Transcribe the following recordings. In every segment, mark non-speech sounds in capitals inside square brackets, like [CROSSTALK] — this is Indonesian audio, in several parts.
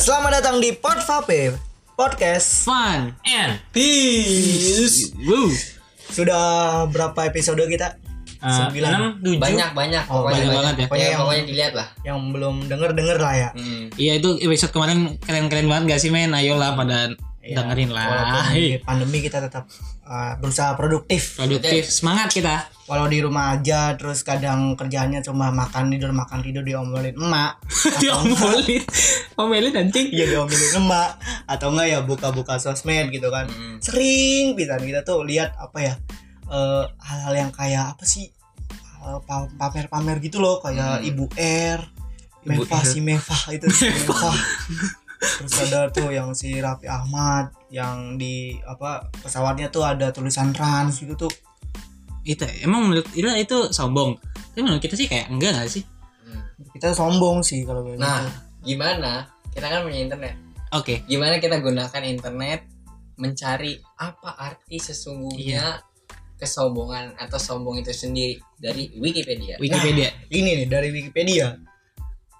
Selamat datang di Pod Vape Podcast Fun and Peace Woo. Sudah berapa episode kita? Uh, Sembilan. 6, 7 banyak banyak Oh, pokoknya banyak banget ya. pokoknya, Yang- pokoknya dilihat lah Yang belum denger-denger lah ya hmm. Iya itu episode kemarin keren-keren banget gak sih men Ayolah pada Iya, dengerin lah. [LAUGHS] pandemi kita tetap uh, berusaha produktif. Produktif. Semangat kita. Walau di rumah aja Terus kadang kerjaannya cuma makan tidur Makan tidur diomelin emak. [LAUGHS] Diomelin. [LAUGHS] Omelin anjing. Iya diomelin emak. Atau enggak ya buka-buka sosmed gitu kan. Hmm. Sering pisan kita tuh lihat apa ya eh, Hal-hal yang kayak apa sih pa- Pamer-pamer gitu loh. Kayak Hmm. Ibu R Meva si Meva itu. Meva Terus ada tuh yang si Raffi Ahmad Yang di apa pesawatnya tuh ada tulisan Rans gitu tuh. Itu emang menurut Ira itu sombong? Tapi menurut kita sih kayak enggak gak sih? Hmm. Kita sombong sih kalau kayak nah gitu. gimana? Kita kan punya internet. Oke. Gimana kita gunakan internet mencari apa arti sesungguhnya kesombongan atau sombong itu sendiri? Dari Wikipedia. Wikipedia. Ini nih dari Wikipedia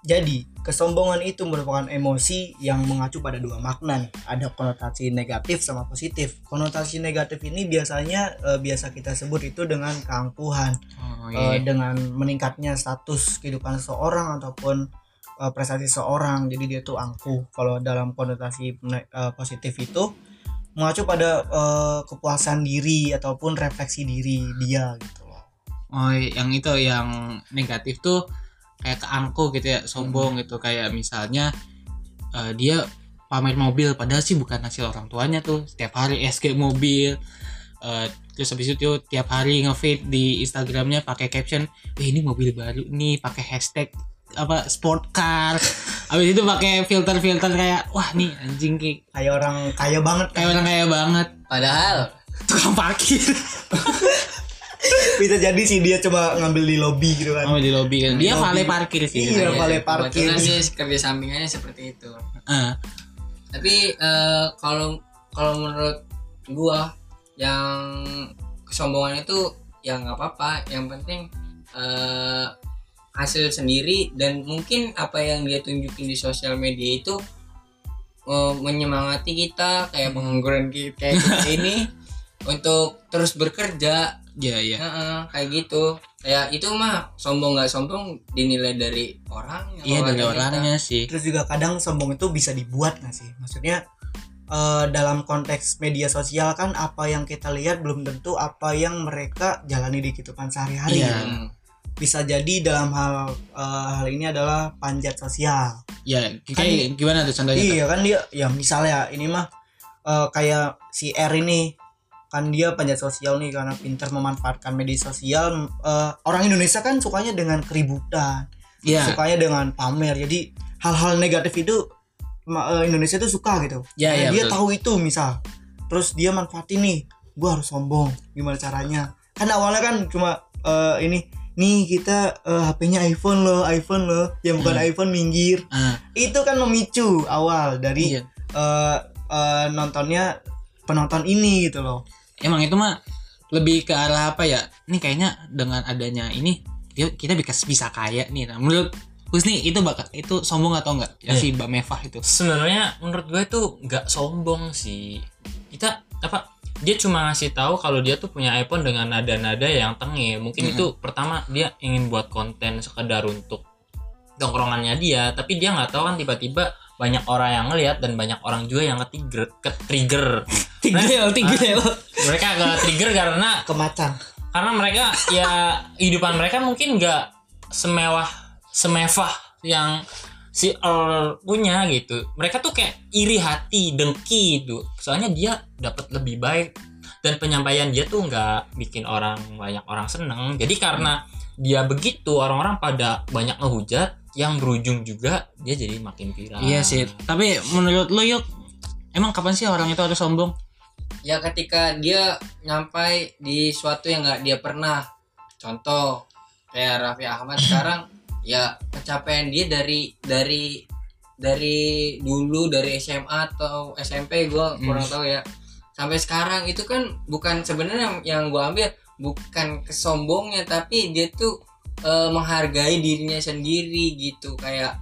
Jadi, kesombongan itu merupakan emosi yang mengacu pada dua makna nih. Ada konotasi negatif sama positif. Konotasi negatif ini biasanya eh, biasa kita sebut itu dengan keangkuhan, Oh eh, iya dengan meningkatnya status kehidupan seseorang ataupun eh, prestasi seseorang. Jadi dia tuh angkuh. Kalau dalam konotasi eh, positif itu mengacu pada eh, kepuasan diri ataupun refleksi diri dia gitu loh. Oh yang itu yang negatif tuh kayak keangkuh gitu ya sombong gitu. Kayak misalnya eh, dia pamer mobil padahal sih bukan hasil orang tuanya tuh. Setiap hari SG mobil eh, terus habis itu tiap hari ngefeed di Instagramnya pakai caption eh ini mobil baru nih pakai hashtag apa sport car. [LAUGHS] Habis itu pakai filter filter kayak wah nih anjing kayak Kayak orang kaya banget. kayak orang kaya banget. Padahal tukang parkir [LAUGHS] bisa jadi sih dia coba ngambil di lobby gitu kan. Oh di lobby kan. Dia valet parkir sih. Iya, katanya. valet parkir. kebetulan sih kerja sampingannya seperti itu. Ah, tapi eh, kalau kalau menurut gua yang kesombongan itu ya nggak apa-apa. Yang penting eh, hasil sendiri dan mungkin apa yang dia tunjukin di sosial media itu eh, menyemangati kita kayak pengangguran kita kayak kita ini [LAUGHS] untuk terus bekerja iya iya. Heeh, kayak gitu. Kayak itu mah sombong nggak sombong dinilai dari orang iya dari orangnya sih. Terus juga kadang sombong itu bisa dibuat nggak sih? Maksudnya eh, dalam konteks media sosial kan apa yang kita lihat belum tentu apa yang mereka jalani di kehidupan sehari-hari. Iya. Hmm. bisa jadi dalam hal eh, hal ini adalah panjat sosial. Ya, kayak gimana tuh contohnya? iya kan dia ya misalnya ini mah eh, kayak si R ini kan dia panjat sosial nih karena pintar memanfaatkan media sosial Eh, orang Indonesia kan sukanya dengan keributan Iya, sukanya dengan pamer. Jadi hal-hal negatif itu eh, Indonesia tuh suka gitu. Nah, iya, dia betul. tahu itu misal. Terus dia manfaatin nih gua harus sombong gimana caranya? Kan awalnya kan cuma eh, ini nih kita eh, HP-nya iPhone loh iPhone loh yang bukan Hmm. iPhone minggir. Ah, itu kan memicu awal dari iya. eh, eh, nontonnya penonton ini gitu loh Emang itu mah lebih ke arah apa ya? Ini kayaknya dengan adanya ini kita bisa bisa kaya nih. Nah, menurut Husni itu bakal itu sombong atau enggak? Ya Iya. si Mbak Mevah itu. sebenarnya menurut gue tuh nggak sombong sih kita apa dia cuma ngasih tahu kalau dia tuh punya iPhone dengan nada-nada yang tengil mungkin Mm-mm. itu pertama dia ingin buat konten sekedar untuk tongkrongannya dia tapi dia nggak tahu kan tiba-tiba banyak orang yang ngelihat dan banyak orang juga yang ketrigger ketrigger. Tigel, tigel. mereka ke trigger karena kemacan. karena mereka ya kehidupan mereka mungkin nggak semewah semewah yang si Earl punya gitu. Mereka tuh kayak iri hati dengki gitu. Soalnya dia dapat lebih baik dan penyampaian dia tuh nggak bikin orang banyak orang seneng. Jadi karena dia begitu orang-orang pada banyak ngehujat yang berujung juga dia jadi makin viral Iya sih. Tapi menurut lo yuk emang kapan sih orang itu harus sombong? ya ketika dia nyampai di suatu yang nggak dia pernah contoh kayak Raffi Ahmad [CLEARS THROAT] sekarang ya pencapaian dia dari dari dari dulu dari SMA atau SMP gue kurang tahu ya sampai sekarang itu kan bukan sebenarnya yang, yang gue ambil bukan kesombongnya tapi dia tuh eh, menghargai dirinya sendiri gitu kayak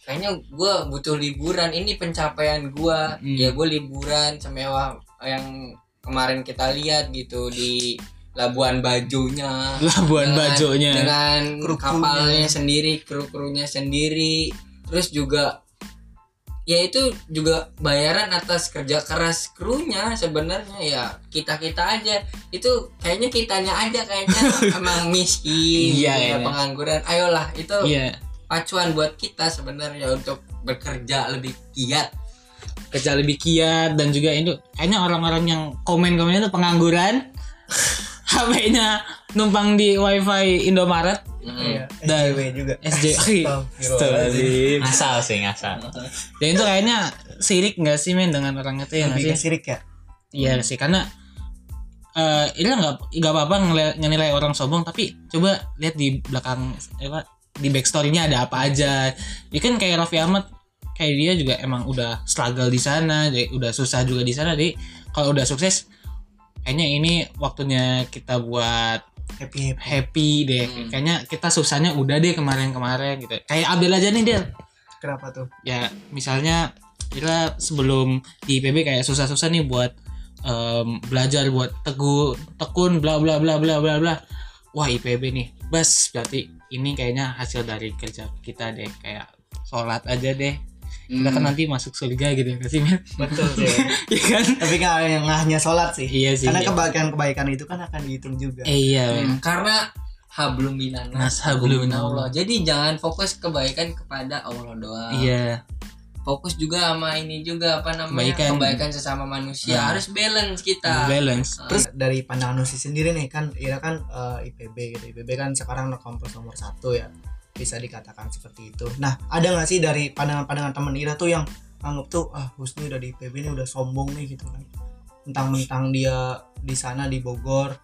kayaknya gue butuh liburan ini pencapaian gue Hmm. ya gue liburan semewah yang kemarin kita lihat gitu di Labuan Bajonya [LAUGHS] Labuan Dengan- Bajonya. dengan Kru-krunya. kapalnya sendiri kru-krunya sendiri terus juga ya itu juga bayaran atas kerja keras krunya sebenarnya. Ya kita kita aja. Itu kayaknya kitanya aja kayaknya. [LAUGHS] Emang miskin Iya, ya, iya. pengangguran. Ayolah itu Iya. pacuan buat kita sebenarnya untuk bekerja lebih giat kerja lebih kiat dan juga itu kayaknya orang-orang yang komen-komen itu pengangguran. [LAUGHS] HP-nya numpang di wifi Indomaret Iya, Dan- SJW juga. SJ [LAUGHS] Astagfirullahaladzim. ngasal sih ngasal. Dan itu kayaknya sirik nggak sih men dengan orang itu ya lebih sih? sirik ya? Iya sih karena eh ini nggak nggak apa-apa ngenilai orang sombong tapi coba lihat di belakang eh, apa di backstory-nya ada apa aja. Ya kan kayak Raffi Ahmad kayak dia juga emang udah struggle di sana jadi udah susah juga di sana jadi kalau udah sukses kayaknya ini waktunya kita buat happy happy. Happy deh. Hmm. kayaknya kita susahnya udah deh kemarin-kemarin gitu. Kayak Abdel aja nih Del. Kenapa tuh? Ya misalnya kita sebelum di IPB kayak susah-susah nih buat em, belajar buat teguh tekun bla bla bla bla bla bla. Wah IPB nih. Bas berarti ini kayaknya hasil dari kerja kita deh. Kayak sholat aja deh kita kan nanti masuk surga gitu ya kasih betul sih. [LAUGHS] Iya kan? Tapi kan yang ngahnya sholat sih. Iya sih karena kebaikan kebaikan itu kan akan dihitung juga. Eh, iya Hmm, karena hablum Nas minanas hablum Allah. jadi jangan fokus kebaikan kepada Allah doang. Iya. Fokus juga sama ini juga apa namanya? Kebaikan. kebaikan, sesama manusia. Nah. harus balance kita. Balance. Terus dari pandangan Nusi sendiri nih kan Ira kan eh, IPB gitu. IPB kan sekarang kampus nomor satu ya. Bisa dikatakan seperti itu. Nah, ada nggak sih dari pandangan-pandangan teman Ira tuh yang anggap tuh ah Husni udah di IPB ini udah sombong nih gitu kan. Mentang-mentang dia di sana di Bogor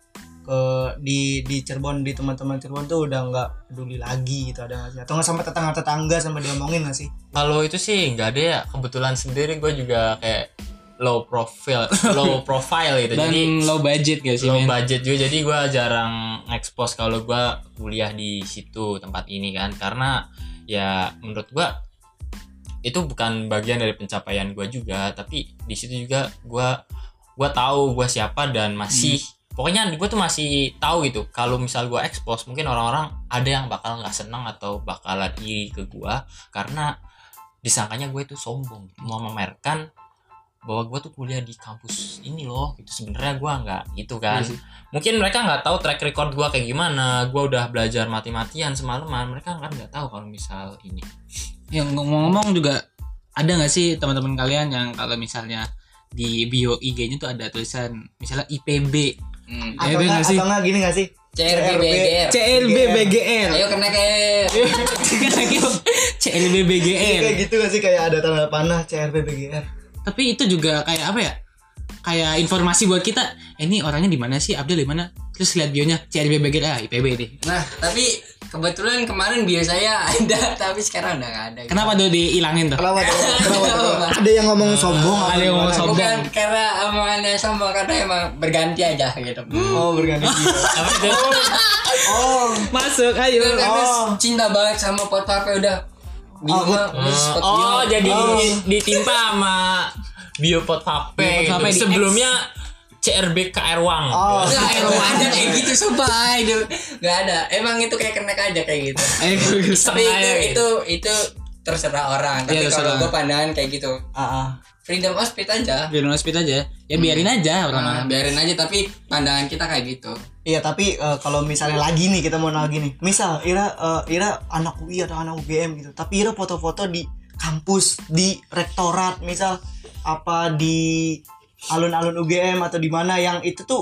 ke di di Cirebon di teman-teman Cirebon tuh udah nggak peduli lagi gitu ada nggak sih? Atau nggak sampai tetangga-tetangga sampai diomongin nggak sih? kalau itu sih nggak ada ya kebetulan sendiri gue juga kayak low profile low [LAUGHS] profile gitu. Dan jadi low budget gak sih low men? budget juga. Jadi gue jarang expose kalau gue kuliah di situ tempat ini kan. Karena ya menurut gue itu bukan bagian dari pencapaian gue juga. Tapi di situ juga gue gue tahu gue siapa dan masih pokoknya gue tuh masih tahu gitu. Kalau misal gue expose mungkin orang-orang ada yang bakal nggak seneng atau bakalan iri ke gue karena disangkanya gue itu sombong mau memamerkan bahwa gue tuh kuliah di kampus ini loh gitu sebenarnya gue nggak gitu kan Iya sih. mungkin mereka nggak tahu track record gue kayak gimana gue udah belajar mati-matian semalaman mereka kan nggak tahu kalau misal ini yang ngomong-ngomong juga ada nggak sih teman-teman kalian yang kalau misalnya di bio IG-nya tuh ada tulisan misalnya IPB, Hmm. Atau IPB nggak atau nggak gini nggak sih? CRB BGR CLB BGR. ayo kena kayak [LAUGHS] CLB Iya, BGR. kayak gitu nggak sih kayak ada tanda panah CRB BGR. Tapi itu juga kayak apa ya? Kayak informasi buat kita. Eh, ini orangnya di mana sih? Abdul di mana? Terus lihat bionya CLB BGR ah IPB deh. nah tapi kebetulan kemarin bio saya ada [LAUGHS] tapi sekarang udah nggak ada Kenapa tuh dihilangin tuh? Kenapa tuh? [LAUGHS] Kenapa tuh? Ada yang ngomong sombong, Ada yang ngomong sombong. bukan karena omongannya sombong karena emang berganti aja gitu Oh, berganti [LAUGHS] Oh, Masuk, ayo. Oh. cinta banget sama pot pape udah di Oh, pot oh bio. jadi Oh. ditimpa sama biopot HP, Biopot gitu. HP sebelumnya CRB KR Wang oh. Enggak, emang [LAUGHS] ada kayak gitu sumpah itu nggak ada emang itu kayak kena aja kayak gitu tapi Setengah itu ya, itu itu terserah orang tapi Iya, kalau terserah. gue pandangan kayak gitu Ah, ah. freedom of speech aja Biarin hospital aja. Ya biarin aja Nah, orang-orang. biarin aja tapi pandangan kita kayak gitu Iya tapi eh, kalau misalnya lagi nih kita mau lagi nih, misal Ira eh, Ira anak UI atau anak UGM gitu, tapi Ira foto-foto di kampus, di rektorat, misal apa di alun-alun UGM atau di mana yang itu tuh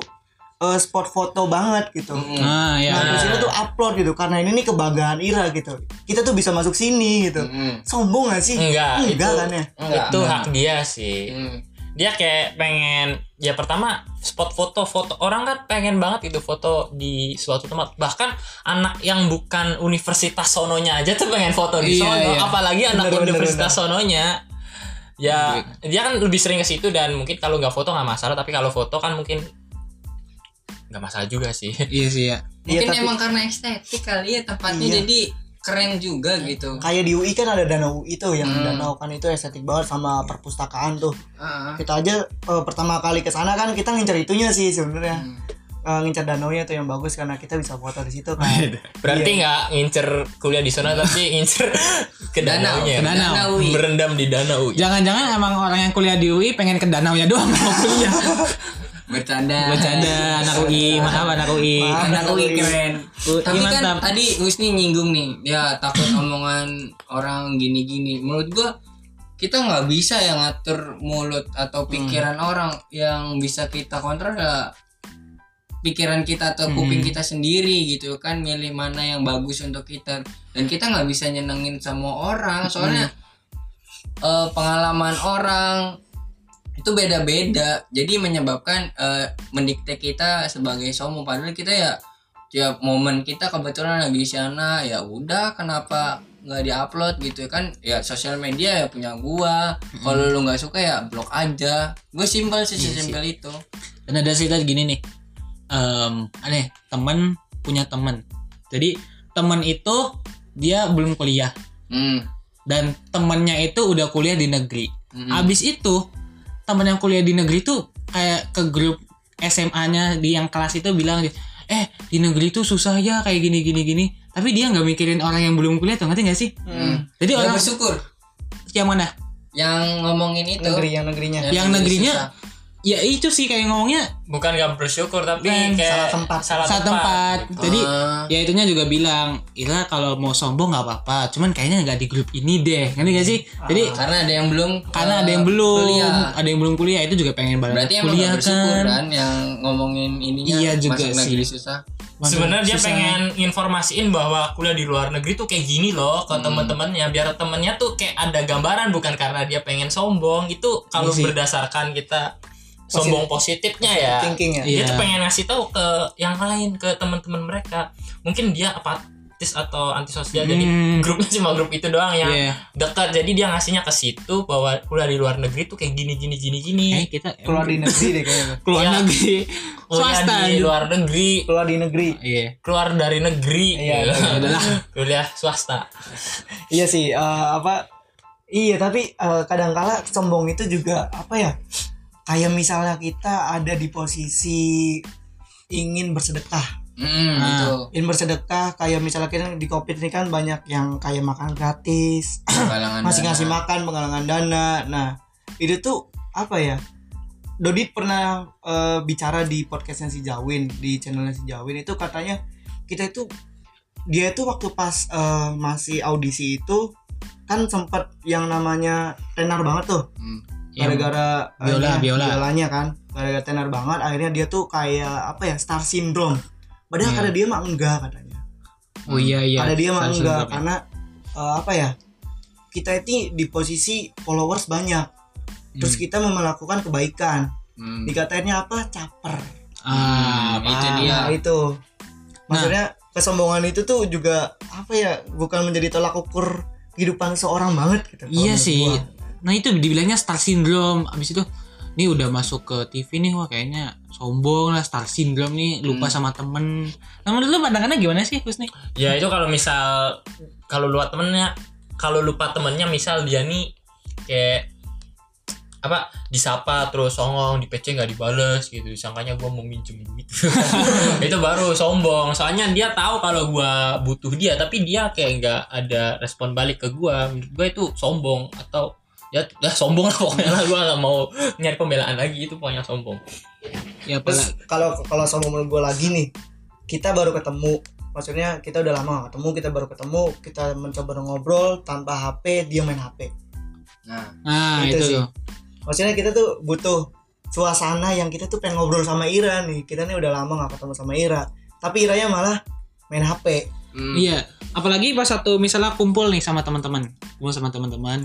eh, spot foto banget gitu. Mm. Nah, ya. Nah, terus Ira tuh upload gitu karena ini nih kebanggaan Ira gitu. Kita tuh bisa masuk sini gitu. Mm. Sombong gak sih? Enggak, Enggak itu- kan ya? Enggak. itu hak dia sih Mm. Dia kayak pengen ya pertama spot foto foto orang kan pengen banget itu foto di suatu tempat. Bahkan anak yang bukan universitas sononya aja tuh pengen foto di Iya, sono. iya. apalagi anak Bener, bener, universitas sononya. Ya dia kan lebih sering ke situ dan mungkin kalau nggak foto nggak masalah. Tapi kalau foto kan mungkin nggak masalah juga sih. Iya sih ya. mungkin Iya, tapi- emang karena estetik kali ya tempatnya Iya. jadi keren juga gitu kayak di UI kan ada danau UI tuh yang Hmm. danau kan itu estetik banget sama perpustakaan tuh Ah, kita aja eh, pertama kali ke sana kan kita ngincer itunya sih sebenarnya hmm. Eh, ngincer danau nya tuh yang bagus karena kita bisa foto di situ kan [LAUGHS] Berarti Iya. nggak ngincer kuliah di sana tapi ngincer ke danau danaunya. Ke danau. danau. Berendam di danau. Jangan-jangan emang orang yang kuliah di UI pengen ke danaunya doang mau kuliah. [LAUGHS] bercanda. Bercanda anak UI, [LAUGHS] maaf anak UI. Anak UI keren. UI tapi kan mantap. tadi Husni nyinggung nih. Ya takut omongan orang gini-gini. Menurut gua kita nggak bisa ya ngatur mulut atau pikiran orang. Yang bisa kita kontrol ya pikiran kita atau kuping Hmm. kita sendiri gitu kan. Milih mana yang bagus untuk kita. Dan kita nggak bisa nyenengin semua orang. Soalnya eh, pengalaman orang itu beda-beda jadi menyebabkan eh, mendikte kita sebagai sombong padahal kita ya tiap momen kita kebetulan lagi di sana ya udah kenapa nggak diupload gitu kan ya sosial media ya punya gua kalau lu nggak suka ya blok aja gue simpel sih Iya simpel itu Dan ada cerita gini nih. Em, aneh, temen punya temen. Jadi temen itu dia belum kuliah hmm. dan temennya itu udah kuliah di negeri. Mm-mm. Abis itu temen yang kuliah di negeri tuh kayak ke grup SMA-nya di yang kelas itu bilang eh di negeri tuh susah ya kayak gini gini gini. Tapi dia nggak mikirin orang yang belum kuliah tuh ngerti gak sih? Hmm. Jadi Ya orang bersyukur yang mana? yang ngomongin itu negeri yang negerinya Yang negeri negerinya susah. Ya itu sih kayak ngomongnya Bukan gak bersyukur tapi kayak salah tempat. Salah saat tempat. Jadi Ah. ya itunya juga bilang, Ira kalau mau sombong nggak apa-apa, cuman kayaknya nggak di grup ini deh, ngerti gak sih? Jadi karena ada yang belum karena eh, ada yang belum, kuliah. ada yang belum kuliah itu juga pengen banget berarti kuliah bersyukur kan. kan yang ngomongin ininya Iya juga masuk negeri sih. susah Sebenarnya dia susah. pengen informasiin bahwa kuliah di luar negeri tuh kayak gini loh ke Hmm. teman-temannya biar temennya tuh kayak ada gambaran bukan karena dia pengen sombong itu kalau Iya sih. berdasarkan kita sombong positifnya ya. Thinking ya. Iya. dia tuh pengen ngasih tahu ke yang lain ke teman-teman mereka. Mungkin dia apatis atau antisosial. Jadi Hmm. grupnya cuma grup itu doang yang Iya. dekat jadi dia ngasihnya ke situ bahwa kuliah di luar negeri tuh kayak gini gini gini gini. Eh kita keluar di negeri deh kayaknya keluar Iya. negeri. Kuliah swasta. di luar negeri. Keluar di negeri. Iya. keluar dari negeri. Iya, gitu. iya, udahlah. [LAUGHS] kuliah swasta. Iya sih eh, apa iya tapi eh, kadangkala sombong itu juga apa ya kayak misalnya kita ada di posisi ingin bersedekah. Hmm, Nah. itu ingin bersedekah kayak misalnya kita di covid ini kan banyak yang kayak makan gratis [CLEARS THROAT] masih ngasih makan penggalangan dana. Nah itu tuh apa ya? Dodit pernah eh, bicara di podcastnya si Jawin di channelnya si Jawin. Itu katanya kita itu dia itu waktu pas eh, masih audisi itu kan sempat yang namanya tenar banget tuh. Hmm. Yang gara-gara eh, biola, ininya, biola. biolanya kan gara-gara tenar banget akhirnya dia tuh kayak apa ya star syndrome padahal Iya. kata dia mah enggak katanya Oh iya iya. ada dia mah enggak syndrome ya. karena eh, apa ya kita itu di posisi followers banyak terus Hmm. kita mau melakukan kebaikan Hmm. dikatainnya apa caper Ah, Hmm, itu paham. dia. nah itu maksudnya kesombongan itu tuh juga apa ya bukan menjadi tolak ukur kehidupan seorang banget gitu Iya sih. gua. Nah itu dibilangnya star syndrome. Abis itu, nih udah masuk ke TV nih, wah kayaknya sombong lah, star syndrome nih, lupa Hmm. sama temen. Nah menurut lu pandangannya gimana sih, Husni? ya itu kalau misal kalau lupa temennya kalau lupa temennya misal dia nih kayak apa disapa terus songong di PC nggak dibales gitu sangkanya gue mau minjem duit [LAUGHS] itu baru sombong soalnya dia tahu kalau gue butuh dia tapi dia kayak nggak ada respon balik ke gue menurut gue itu sombong atau ya ya sombong lah pokoknya lah. Gue nggak mau nyari pembelaan lagi. Itu pokoknya sombong. Ya terus kalau kalau sombong menurut gue lagi nih kita baru ketemu. Maksudnya kita udah lama gak ketemu kita baru ketemu kita mencoba ngobrol tanpa HP dia main HP nah Nah Itu itu, sih. tuh. maksudnya kita tuh butuh suasana yang kita tuh pengen ngobrol sama Ira nih. Kita nih udah lama gak ketemu sama Ira. Tapi Iranya malah main HP Hmm. Iya. Apalagi pas satu misalnya kumpul nih sama teman-teman, kumpul sama teman-teman,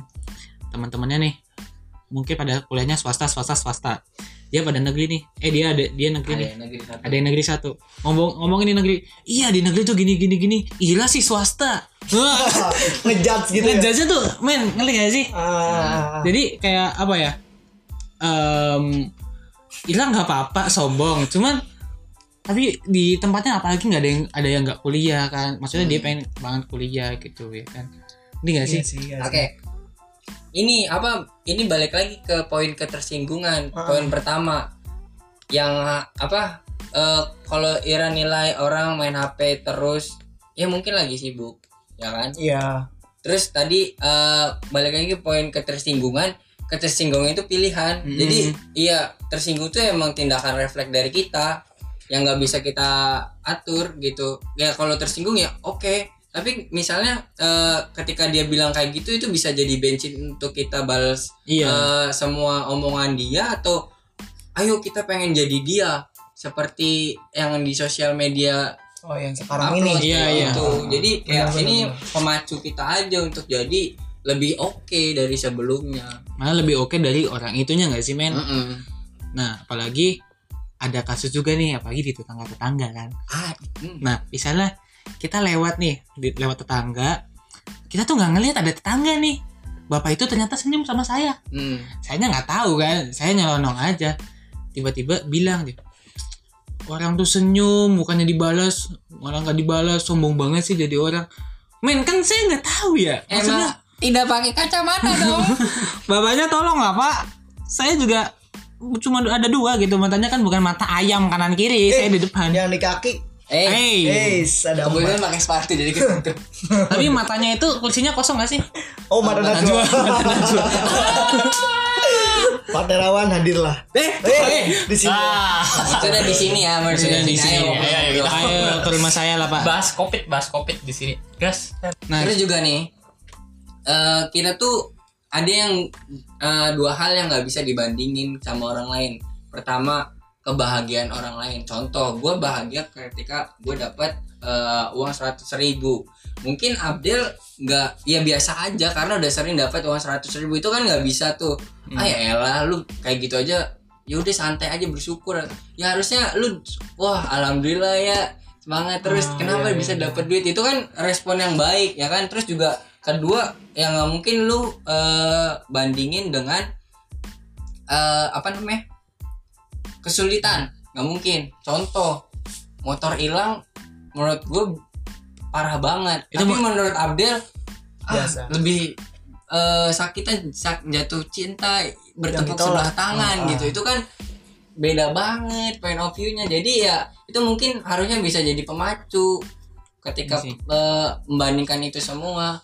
teman-temannya nih, mungkin pada kuliahnya swasta, swasta, swasta. Dia pada negeri nih. Eh dia ada dia negeri ada nih. negeri satu. Ada yang negeri satu. Ngomong ngomongin di negeri. Iya di negeri tuh gini gini gini. Ira sih swasta. [LAUGHS] Ngejudge gitu ya? Ngejudge tuh men ngerti gak sih? Ah, jadi kayak apa ya? Em Ira nggak apa-apa sombong. Cuman tapi di tempatnya apalagi nggak ada yang ada yang nggak kuliah kan? Maksudnya dia Hmm. pengen banget kuliah gitu ya kan? Ini nggak sih? Iya sih, iya Oke. sih. Ini apa? Ini balik lagi ke poin ketersinggungan. Ah. Poin pertama yang apa? eh, kalau Ira nilai orang main HP terus ya mungkin lagi sibuk, ya kan? Iya. Terus tadi eh, balik lagi ke poin ketersinggungan. Ketersinggungan itu pilihan. Mm. Jadi iya tersinggung itu emang tindakan refleks dari kita yang nggak bisa kita atur gitu. Ya kalau tersinggung ya oke. Tapi misalnya eh, ketika dia bilang kayak gitu itu bisa jadi bensin untuk kita balas iya eh, semua omongan dia atau ayo kita pengen jadi dia seperti yang di sosial media Oh yang sekarang ini. Iya, iya. gitu. Jadi kayak Benar, ini benar, pemacu kita aja untuk jadi lebih oke dari sebelumnya. malah lebih oke dari orang itunya nggak sih men Mm-mm. nah apalagi ada kasus juga nih apalagi di tetangga tetangga kan Ah, mm. nah misalnya kita lewat nih di, lewat tetangga. Kita tuh nggak ngelihat ada tetangga nih. Bapak itu ternyata senyum sama saya. Mm. saya nggak tahu kan saya nyelonong aja. Tiba-tiba bilang dia orang tuh senyum bukannya dibalas malah nggak dibalas. Sombong banget sih jadi orang. Men kan saya nggak tahu ya. Maksudnya Emang tidak pakai kacamata dong. [LAUGHS] bapaknya tolong lah pak. Saya juga cuma ada dua gitu. Matanya kan bukan mata ayam kanan kiri saya di depan. Yang di kaki. Eh, hey Eh, ada kemudian pakai sepatu jadi ketutup. [LAUGHS] tapi matanya itu kursinya kosong gak sih Oh, mata najwa. [LAUGHS] Pak Terawan hadirlah. eh Eh, di sini. ah Sudah di sini ya, Mas. Sudah di sini. Ayo, Ayo, ayo, kita- ayo ke [LAUGHS] rumah saya lah pak bahas covid bahas covid di sini gas nah Terus juga nih, eh, kita tuh ada yang eh, dua hal yang nggak bisa dibandingin sama orang lain. Pertama, kebahagiaan orang lain. Contoh, gue bahagia ketika gue dapat eh, uang seratus ribu. Mungkin Abdel nggak, ya biasa aja karena udah sering dapat uang seratus ribu itu kan nggak bisa tuh. Ah ya elah, lu kayak gitu aja. Ya udah santai aja bersyukur. Ya harusnya lu, wah alhamdulillah ya semangat terus. Ah, Kenapa iya, bisa iya. dapat duit itu kan respon yang baik ya kan. Terus juga kedua yang nggak mungkin lu eh, bandingin dengan eh, apa namanya kesulitan nggak mungkin. Contoh motor hilang menurut gue parah banget. Itu Tapi menurut Abdel ah, lebih eh, sakitnya sak- jatuh cinta bertepuk sebelah tangan Ah, ah. gitu. Itu kan beda banget point of view-nya. Jadi ya itu mungkin harusnya bisa jadi pemacu ketika eh, membandingkan itu semua.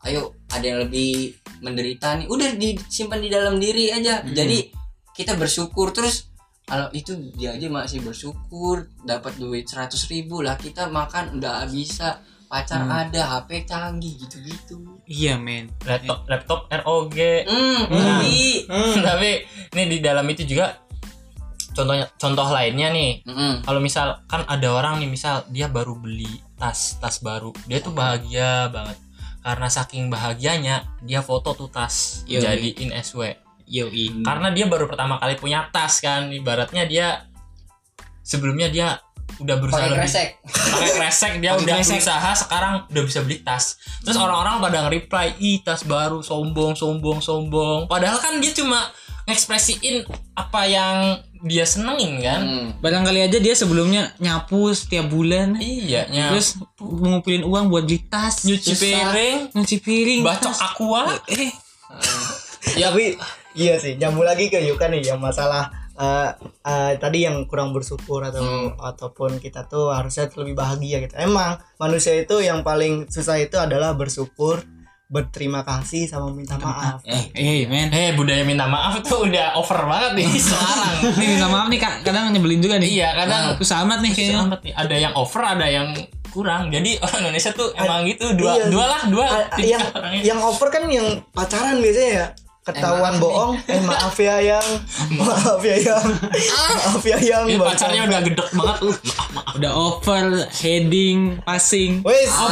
Ayo ada yang lebih menderita nih. Udah disimpan di dalam diri aja. Hmm. Jadi kita bersyukur terus kalau itu dia aja masih bersyukur dapat duit 100 ribu lah. Kita makan udah bisa pacar Hmm. ada HP canggih gitu-gitu. Iya men. Laptop laptop ROG hmm, Hmm. beli. tapi ini di dalam itu juga contohnya contoh lainnya nih. Mm-mm. kalau misal kan ada orang nih misal dia baru beli tas tas baru. Dia tuh bahagia banget. Karena saking bahagianya dia foto tuh tas Yoi. jadiin SW yoi karena dia baru pertama kali punya tas kan ibaratnya dia sebelumnya dia udah berusaha pakai lebih kresek. Pakai kresek dia [LAUGHS] udah kresek. berusaha sekarang udah bisa beli tas. Terus orang-orang pada nge-reply ih tas baru sombong sombong sombong. Padahal kan dia cuma ngekspresiin apa yang dia senengin kan. Hmm. barangkali aja dia sebelumnya nyapu setiap bulan. Iya nya terus ngumpulin uang buat beli tas nyuci piring. Nyuci piring bacok aqua. Eh. Ya, tapi iya sih nyambung lagi ke Yuka nih yang masalah eh, eh, tadi yang kurang bersyukur atau Hmm. ataupun kita tuh harusnya lebih bahagia gitu. Emang manusia itu yang paling susah itu adalah bersyukur, berterima kasih sama minta maaf. eh eh men eh budaya minta maaf tuh udah over banget nih [LAUGHS] sekarang nih minta maaf nih kak kadang nyebelin juga nih iya kadang susah amat nih kayaknya Selamat nih. ada yang over ada yang kurang jadi orang Indonesia tuh emang gitu dua Iya. dua lah dua A- yang orangnya. yang over kan yang pacaran biasanya ya ketahuan maaf bohong eh maaf ya yang [LAUGHS] maaf ya yang maaf ya yang Baru pacarnya udah gedek banget uh maaf maaf udah over heading passing Wes, Ah.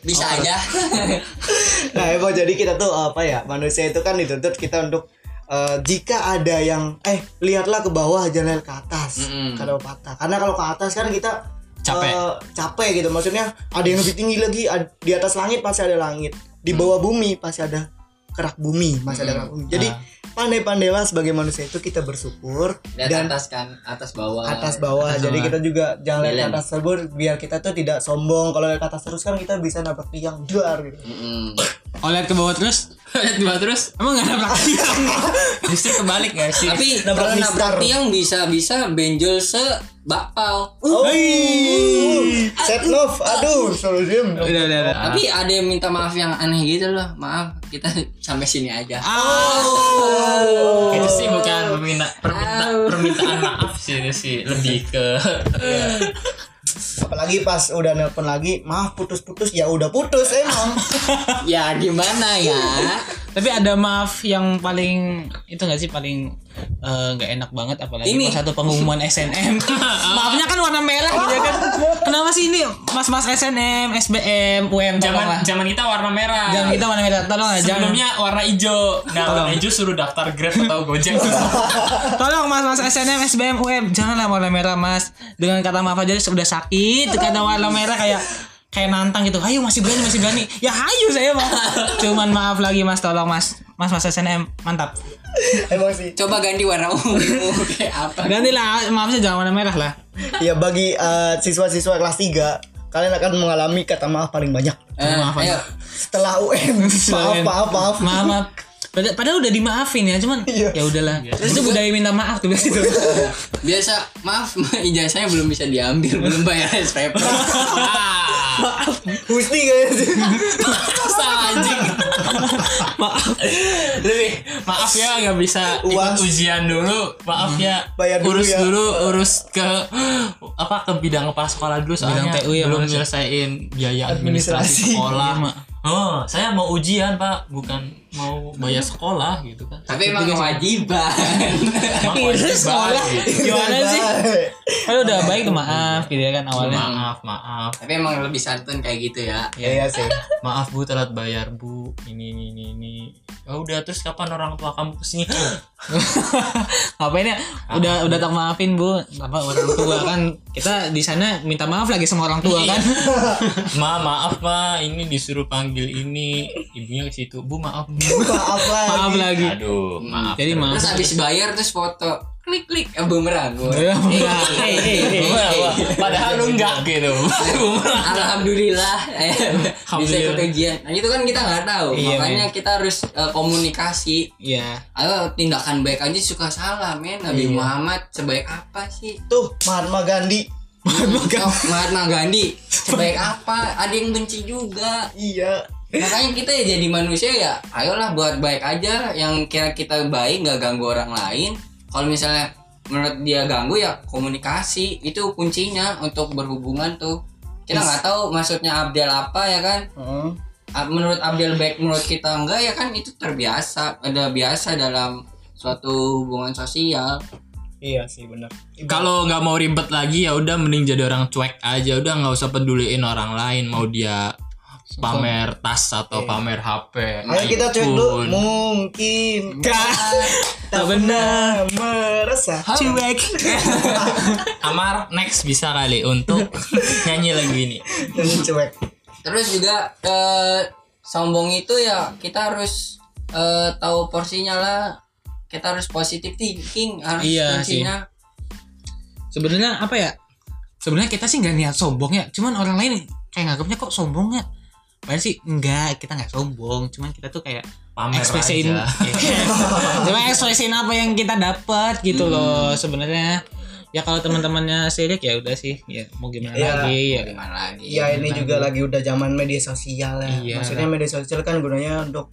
bisa aja [LAUGHS] Nah, emang jadi kita tuh apa ya? Manusia itu kan dituntut kita untuk eh, jika ada yang eh lihatlah ke bawah jangan lihat ke atas Mm-mm. kalau patah. Karena kalau ke atas kan kita Capek. eh, capek gitu. Maksudnya ada yang lebih tinggi lagi ad- di atas langit pasti ada langit. Di bawah bumi pasti ada kerak bumi masih ada Hmm. kerak bumi jadi Ah. pandai-pandailah sebagai manusia itu kita bersyukur Lihat dan atas kan, atas bawah. atas bawah atas jadi bawah. kita juga jangan lihat ke atas terus biar kita tuh tidak sombong kalau lihat ke atas terus kan kita bisa dapat tiang duar gitu Mm-mm. Oh lihat ke bawah terus? [LAUGHS] Lihat gua terus Emang gak ada praktik? justru kebalik gak sih Tapi Nabrak kalau nabrak tiang bisa-bisa benjol se bakpal. oh set love aduh solo diem Udah udah udah. Tapi ada yang minta maaf yang aneh gitu loh. Maaf, kita sampai sini aja. Oh. itu sih bukan perminta, perminta, permintaan maaf sih itu sih lebih ke apalagi pas udah nelpon lagi maaf putus-putus ya udah putus emang [LAUGHS] ya gimana ya? Tapi ada maaf yang paling itu gak sih paling eh, nggak enak banget apalagi Ini. satu pengumuman SNM. [LAUGHS] Maafnya kan warna merah gitu ya kan. Kenapa sih ini mas-mas SNM, SBM, UM zaman zaman kita warna merah Jangan kita warna merah, tolong jangan. sebelumnya warna hijau nah Tolong. warna hijau suruh daftar grab atau gojek [LAUGHS] Tolong mas-mas SNM, SBM, UM janganlah warna merah mas. Dengan kata maaf aja sudah sakit. Karena warna merah kayak kayak nantang gitu. Ayo masih berani, masih berani. Ya ayo saya mah. [LAUGHS] Cuman maaf lagi mas, tolong mas. Mas mas SNM mantap. emang sih Coba ganti warna ungu [LAUGHS] kayak apa? Gantilah maafnya jangan warna merah lah. ya bagi eh, siswa-siswa kelas 3 kalian akan mengalami kata maaf paling banyak Eh, Maaf, ayo. setelah UN [LAUGHS] maaf maaf maaf maaf maaf padahal udah dimaafin ya cuman Iya. ya udahlah. Terus itu budaya minta maaf tuh biasa. Itu Biasa, maaf [LAUGHS] ijazahnya belum bisa diambil, belum bayar SPP. Gusti [LAUGHS] kayaknya salah anjing. Maaf. Lebih maaf ya nggak bisa ikut ujian dulu. Maaf ya Bayar dulu urus ya. dulu urus ke apa ke bidang kepala sekolah dulu soalnya TU ya, belum nyelesain biaya Administrasi. administrasi sekolah. Iya, Mak. Oh saya mau ujian pak. Bukan mau bayar sekolah gitu kan Tapi emang kewajiban. Emang Iya, sekolah. gimana sih? Kalau udah baik tuh maaf gitu ya kan awalnya. Maaf maaf. Tapi emang lebih santun kayak gitu ya. Iya iya sih. Maaf bu telat bayar bu. Ini ini ini ini. Ya udah terus kapan orang tua kamu ke sini? [LAUGHS] Ngapain ya udah udah tak maafin bu. Apa orang tua kan kita di sana minta maaf lagi sama orang tua kan. [LAUGHS] Ma maaf ma ini disuruh panggil ini ibunya ke situ. Bu maaf bu. Maaf lah maaf lagi. Aduh maaf jadi maaf. Terus habis bayar terus foto. Klik klik. Eh, bumerang. Ya, padahal lu enggak gitu. [LAUGHS] Bumerang. Alhamdulillah. Eh, bisa ikut ujian. Nah itu kan kita nggak tahu, Iya, makanya kita harus eh, komunikasi. Iya. Ayo tindakan baik aja suka salah men. Nabi Muhammad sebaik apa sih? tuh Mahatma Gandhi Mahatma Gandhi sebaik apa? Ada yang benci juga. iya Makanya kita ya jadi manusia ya, ayolah buat baik aja yang kira kita baik nggak ganggu orang lain. Kalau misalnya menurut dia ganggu ya komunikasi itu kuncinya untuk berhubungan tuh. Kita nggak tahu maksudnya Abdel apa ya kan? Ah, Menurut Abdel baik menurut kita enggak ya kan itu terbiasa, ada biasa dalam suatu hubungan sosial. Iya sih benar kalau nggak mau ribet lagi ya udah mending jadi orang cuek aja. Udah nggak usah peduliin orang lain mau dia pamer tas atau pamer HP ayo kita cek dulu. mungkin Gak. tak pernah meresah Cuek. [LAUGHS] Amar next bisa kali untuk nyanyi lagu ini. Cuek. Terus juga eh, sombong itu ya kita harus eh, tahu porsinya lah. Kita harus positive thinking harus Iya kuncinya. Sebenarnya apa ya? Sebenarnya kita sih nggak niat sombong ya. Cuman orang lain kayak nganggapnya kok sombong ya. Padahal sih enggak, kita nggak sombong. Cuman kita tuh kayak pamer ekspresiin aja [LAUGHS] Cuma ekspresiin apa yang kita dapat gitu loh sebenarnya. Ya kalau teman-temannya sirik ya udah sih, ya mau gimana Iya. lagi ya. Gimana lagi? ya ini juga lagi udah zaman media sosial ya Iya. maksudnya media sosial kan gunanya untuk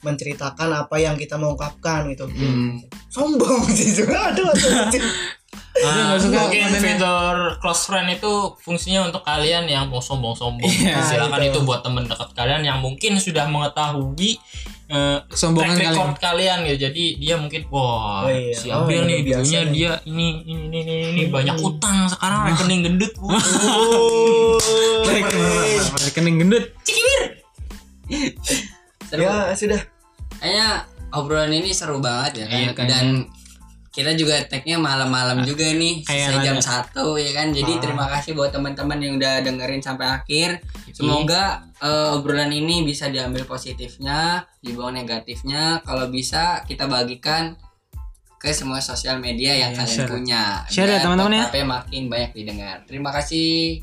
menceritakan apa yang kita mau ungkapkan gitu Hmm. sombong sih juga [LAUGHS] aduh aduh, aduh. [LAUGHS] Nah, nggak suka mungkin kontennya. fitur close friend itu fungsinya untuk kalian yang mau sombong-sombong. Iya, Silakan itu. itu buat teman dekat kalian yang mungkin sudah mengetahui Kesombongan track record kalian ya. Jadi dia mungkin wah Oh, iya. si Oh, Abil ini nih biasa dulunya nih. dia ini ini ini ini, ini banyak utang sekarang rekening gendut. [LAUGHS] Rekening gendut. Seru. ya sudah Kayaknya obrolan ini seru banget ya kan. Iya, kayaknya. Dan kita juga tagnya malam-malam juga nih Kayak jam ada- satu ya kan. Jadi Ah. terima kasih buat teman-teman yang udah dengerin sampai akhir. Semoga eh, obrolan ini bisa diambil positifnya, dibawa negatifnya. Kalau bisa kita bagikan ke semua sosial media yang Iya, kalian share. punya. Share ya, Biar teman-teman ya. Makin banyak didengar. Terima kasih.